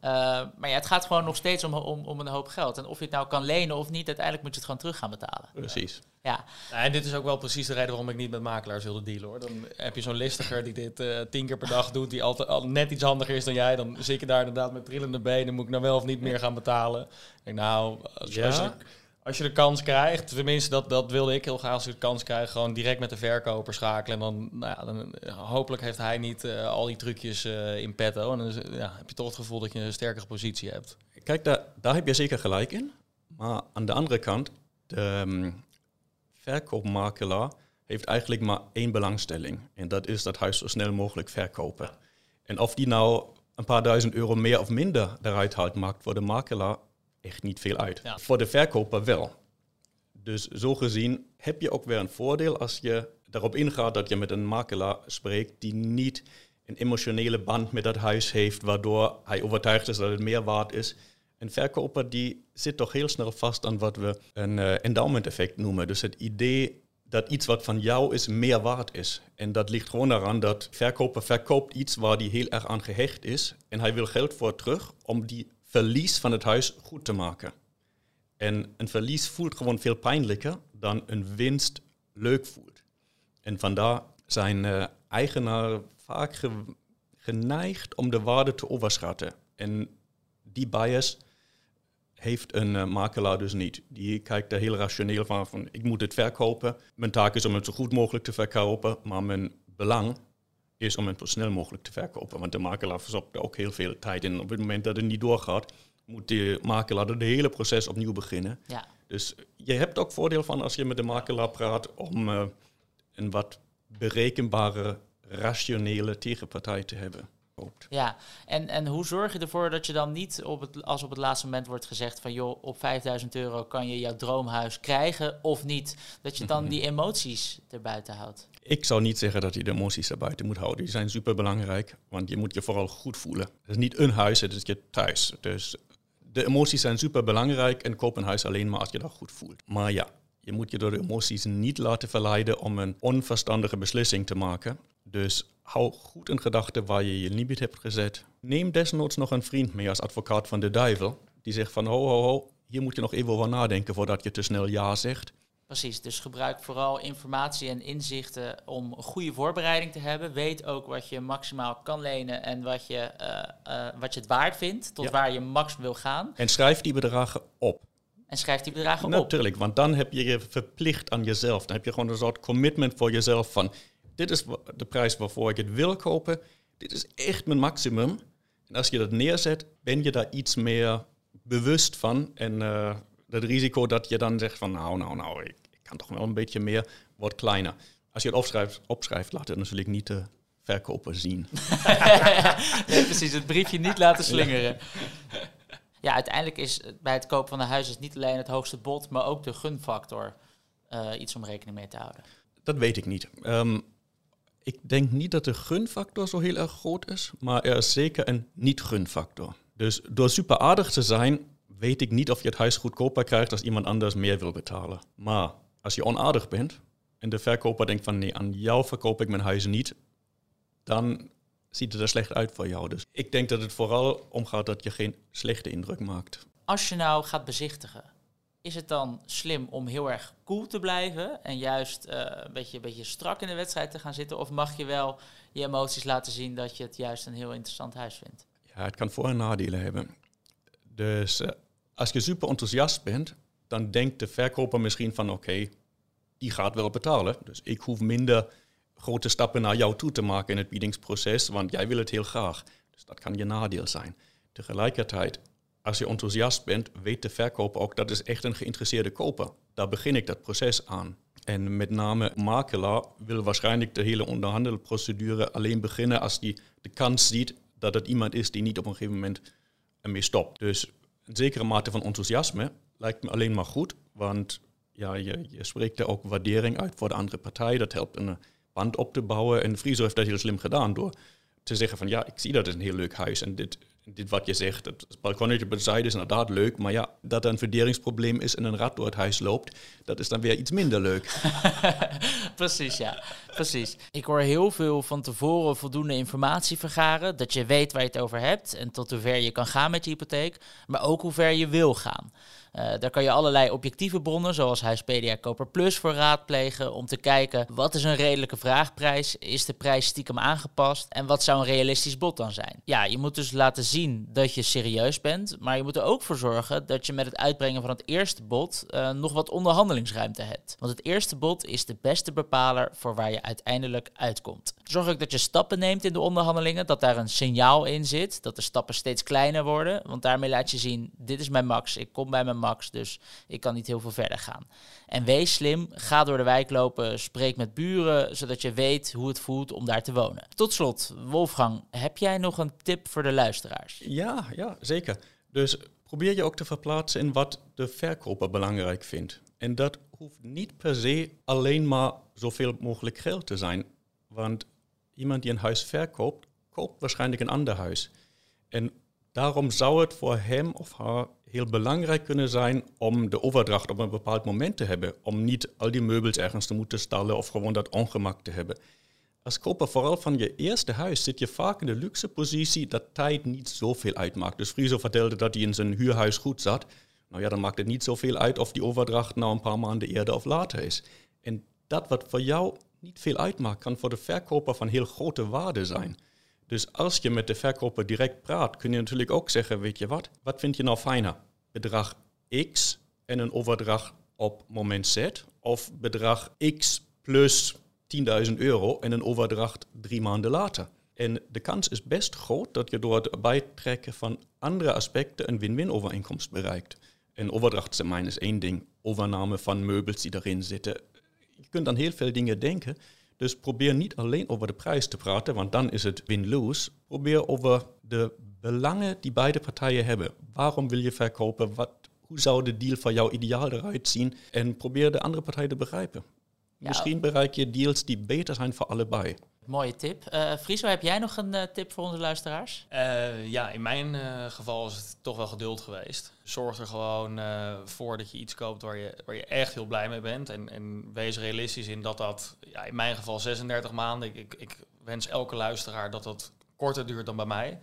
Eh, maar ja, het gaat gewoon nog steeds om, om, om een hoop geld. En of je het nou kan lenen of niet, uiteindelijk moet je het gewoon terug gaan betalen. Precies. Ja, en dit is ook wel precies de reden waarom ik niet met makelaars wilde dealen hoor. Dan heb je zo'n listiger die dit eh, tien keer per dag doet, die altijd al net iets handiger is dan jij. Dan zit je daar inderdaad met trillende benen. Moet ik nou wel of niet meer gaan betalen? Ik denk, nou, als, Ja. als, je, als je de kans krijgt, tenminste dat, dat wilde ik heel graag als je de kans krijgt, gewoon direct met de verkoper schakelen. En dan, nou ja, dan eh, hopelijk heeft hij niet eh, al die trucjes eh, in petto. En dan is, ja, heb je toch het gevoel dat je een sterkere positie hebt. Kijk, daar, daar heb je zeker gelijk in. Maar aan de andere kant, de ehm, verkoopmakelaar heeft eigenlijk maar één belangstelling. En dat is dat huis zo snel mogelijk verkopen. En of die nou een paar duizend euro meer of minder eruit haalt, maakt voor de makelaar echt niet veel uit. Ja. Voor de verkoper wel. Dus zo gezien heb je ook weer een voordeel als je daarop ingaat dat je met een makelaar spreekt die niet een emotionele band met dat huis heeft, waardoor hij overtuigd is dat het meer waard is. Een verkoper die zit toch heel snel vast aan wat we een uh, endowment effect noemen. Dus het idee dat iets wat van jou is meer waard is. En dat ligt gewoon eraan dat verkoper verkoopt iets waar hij heel erg aan gehecht is. En hij wil geld voor terug om die verlies van het huis goed te maken. En een verlies voelt gewoon veel pijnlijker dan een winst leuk voelt. En vandaar zijn uh, eigenaren vaak ge geneigd om de waarde te overschatten. En die bias heeft een uh, makelaar dus niet. Die kijkt er heel rationeel van, van, ik moet het verkopen. Mijn taak is om het zo goed mogelijk te verkopen, maar mijn belang is om het zo snel mogelijk te verkopen. Want de makelaar verstopt er ook heel veel tijd in. Op het moment dat het niet doorgaat, moet de makelaar het hele proces opnieuw beginnen. Ja. Dus je hebt ook voordeel van als je met de makelaar praat om uh, een wat berekenbare, rationele tegenpartij te hebben. Ja, en, en hoe zorg je ervoor dat je dan niet op het, als op het laatste moment wordt gezegd van joh, op 5000 euro kan je jouw droomhuis krijgen of niet, dat je dan die emoties erbuiten houdt? Ik zou niet zeggen dat je de emoties erbuiten moet houden. Die zijn super belangrijk, want je moet je vooral goed voelen. Het is niet een huis, het is je thuis. Dus de emoties zijn super belangrijk en koop een huis alleen maar als je dat goed voelt. Maar ja, je moet je door de emoties niet laten verleiden om een onverstandige beslissing te maken. Dus hou goed in gedachten waar je je limiet hebt gezet. Neem desnoods nog een vriend mee als advocaat van de duivel. Die zegt van ho ho ho, hier moet je nog even over nadenken voordat je te snel ja zegt. Precies, dus gebruik vooral informatie en inzichten om een goede voorbereiding te hebben. Weet ook wat je maximaal kan lenen en wat je, uh, uh, wat je het waard vindt, tot waar je max wil gaan. En schrijf die bedragen op. En schrijf die bedragen op. Natuurlijk, want dan heb je je verplicht aan jezelf. Dan heb je gewoon een soort commitment voor jezelf van... dit is de prijs waarvoor ik het wil kopen. Dit is echt mijn maximum. En als je dat neerzet, ben je daar iets meer bewust van. En uh, het risico dat je dan zegt van... nou, nou, nou, ik, ik, kan toch wel een beetje meer, wordt kleiner. Als je het opschrijft, opschrijft laat het natuurlijk niet de verkoper zien. [LAUGHS] nee, precies, het briefje niet laten slingeren ja, uiteindelijk is bij het kopen van een huis is niet alleen het hoogste bod, maar ook de gunfactor uh, iets om rekening mee te houden. Dat weet ik niet. Um, ik denk niet dat de gunfactor zo heel erg groot is, maar er is zeker een niet-gunfactor. Dus door super aardig te zijn, weet ik niet of je het huis goedkoper krijgt als iemand anders meer wil betalen. Maar als je onaardig bent en de verkoper denkt van nee, aan jou verkoop ik mijn huis niet, dan ziet het er slecht uit voor jou. Dus ik denk dat het vooral omgaat dat je geen slechte indruk maakt. Als je nou gaat bezichtigen, is het dan slim om heel erg cool te blijven en juist uh, een, beetje, een beetje strak in de wedstrijd te gaan zitten? Of mag je wel je emoties laten zien dat je het juist een heel interessant huis vindt? Ja, het kan voor- en nadelen hebben. Dus uh, als je super enthousiast bent, dan denkt de verkoper misschien van oké, die gaat wel betalen. Dus ik hoef minder grote stappen naar jou toe te maken in het biedingsproces, want jij wil het heel graag. Dus dat kan je nadeel zijn. Tegelijkertijd, als je enthousiast bent, weet de verkoper ook dat is echt een geïnteresseerde koper. Daar begin ik dat proces aan. En met name makelaar wil waarschijnlijk de hele onderhandelprocedure alleen beginnen als die de kans ziet dat het iemand is die niet op een gegeven moment ermee stopt. Dus een zekere mate van enthousiasme lijkt me alleen maar goed, want ja, je, je spreekt er ook waardering uit voor de andere partij. Dat helpt een band op te bouwen. En Friso heeft dat heel slim gedaan door te zeggen van ja, ik zie dat het een heel leuk huis en dit, dit wat je zegt, het balkonnetje zijde is inderdaad leuk, maar ja, dat er een verderingsprobleem is en een rat door het huis loopt, dat is dan weer iets minder leuk. [LAUGHS] precies, ja. Precies. Ik hoor heel veel van tevoren voldoende informatie vergaren, dat je weet waar je het over hebt en tot hoever je kan gaan met je hypotheek, maar ook hoe ver je wil gaan. Uh, daar kan je allerlei objectieve bronnen, zoals Huispedia Koper Plus, voor raadplegen om te kijken wat is een redelijke vraagprijs, is de prijs stiekem aangepast en wat zou een realistisch bod dan zijn. Ja, je moet dus laten zien dat je serieus bent, maar je moet er ook voor zorgen dat je met het uitbrengen van het eerste bod uh, nog wat onderhandelingsruimte hebt. Want het eerste bod is de beste bepaler voor waar je uiteindelijk uitkomt. Zorg ook dat je stappen neemt in de onderhandelingen, dat daar een signaal in zit, dat de stappen steeds kleiner worden, want daarmee laat je zien, dit is mijn max, ik kom bij mijn dus ik kan niet heel veel verder gaan. En wees slim, ga door de wijk lopen, spreek met buren, zodat je weet hoe het voelt om daar te wonen. Tot slot, Wolfgang, heb jij nog een tip voor de luisteraars? Ja, ja, zeker. Dus probeer je ook te verplaatsen in wat de verkoper belangrijk vindt. En dat hoeft niet per se alleen maar zoveel mogelijk geld te zijn. Want iemand die een huis verkoopt, koopt waarschijnlijk een ander huis. En Daarom zou het voor hem of haar heel belangrijk kunnen zijn om de overdracht op een bepaald moment te hebben. Om niet al die meubels ergens te moeten stallen of gewoon dat ongemak te hebben. Als koper vooral van je eerste huis zit je vaak in de luxe positie dat tijd niet zoveel uitmaakt. Dus Friso vertelde dat hij in zijn huurhuis goed zat. Nou ja, dan maakt het niet zoveel uit of die overdracht nou een paar maanden eerder of later is. En dat wat voor jou niet veel uitmaakt, kan voor de verkoper van heel grote waarde zijn. Dus als je met de verkoper direct praat, kun je natuurlijk ook zeggen, weet je wat, wat vind je nou fijner? Bedrag X en een overdracht op moment Z of bedrag X plus 10.000 euro en een overdracht drie maanden later. En de kans is best groot dat je door het bijtrekken van andere aspecten een win-win overeenkomst bereikt. Een overdrachtstermijn is één ding, overname van meubels die erin zitten. Je kunt aan heel veel dingen denken. Dus probeer niet alleen over de prijs te praten, want dan is het win-lose. Probeer over de belangen die beide partijen hebben. Waarom wil je verkopen? Wat, hoe zou de deal voor jou ideaal eruit zien? En probeer de andere partij te begrijpen. Misschien bereik je deals die beter zijn voor allebei. Mooie tip. Uh, Friso, heb jij nog een uh, tip voor onze luisteraars? Uh, ja, in mijn geval is het toch wel geduld geweest. Zorg er gewoon voor dat je iets koopt waar je, waar je echt heel blij mee bent. En, en wees realistisch in dat dat, ja, in mijn geval 36 maanden. Ik, ik, wens elke luisteraar dat dat korter duurt dan bij mij.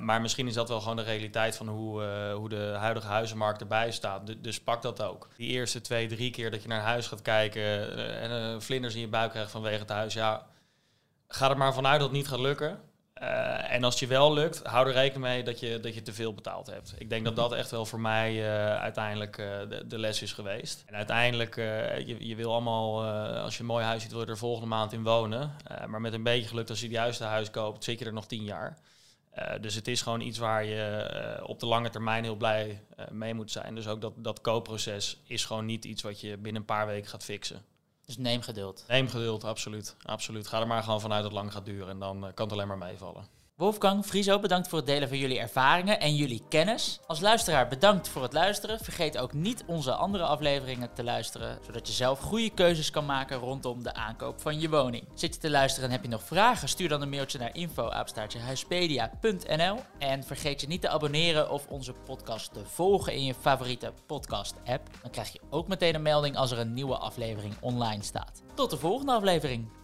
Maar misschien is dat wel gewoon de realiteit van hoe, hoe de huidige huizenmarkt erbij staat. dus pak dat ook. Die eerste twee, drie keer dat je naar huis gaat kijken en vlinders in je buik krijgt vanwege het huis, ja, ga er maar vanuit dat het niet gaat lukken. en als je wel lukt, hou er rekening mee dat je, dat je te veel betaald hebt. Ik denk dat dat echt wel voor mij uiteindelijk de, de, les is geweest. En uiteindelijk, je, je wil allemaal, als je een mooi huis ziet, wil je er volgende maand in wonen. maar met een beetje geluk, als je het juiste huis koopt, zit je er nog tien jaar. Dus het is gewoon iets waar je op de lange termijn heel blij mee moet zijn. Dus ook dat, dat koopproces is gewoon niet iets wat je binnen een paar weken gaat fixen. Dus neem geduld. Neem geduld, absoluut. absoluut. Ga er maar gewoon vanuit dat het lang gaat duren en dan kan het alleen maar meevallen. Wolfgang, Friso, bedankt voor het delen van jullie ervaringen en jullie kennis. Als luisteraar bedankt voor het luisteren. Vergeet ook niet onze andere afleveringen te luisteren, zodat je zelf goede keuzes kan maken rondom de aankoop van je woning. Zit je te luisteren en heb je nog vragen? Stuur dan een mailtje naar info@huispedia.nl en vergeet je niet te abonneren of onze podcast te volgen in je favoriete podcast-app. Dan krijg je ook meteen een melding als er een nieuwe aflevering online staat. Tot de volgende aflevering.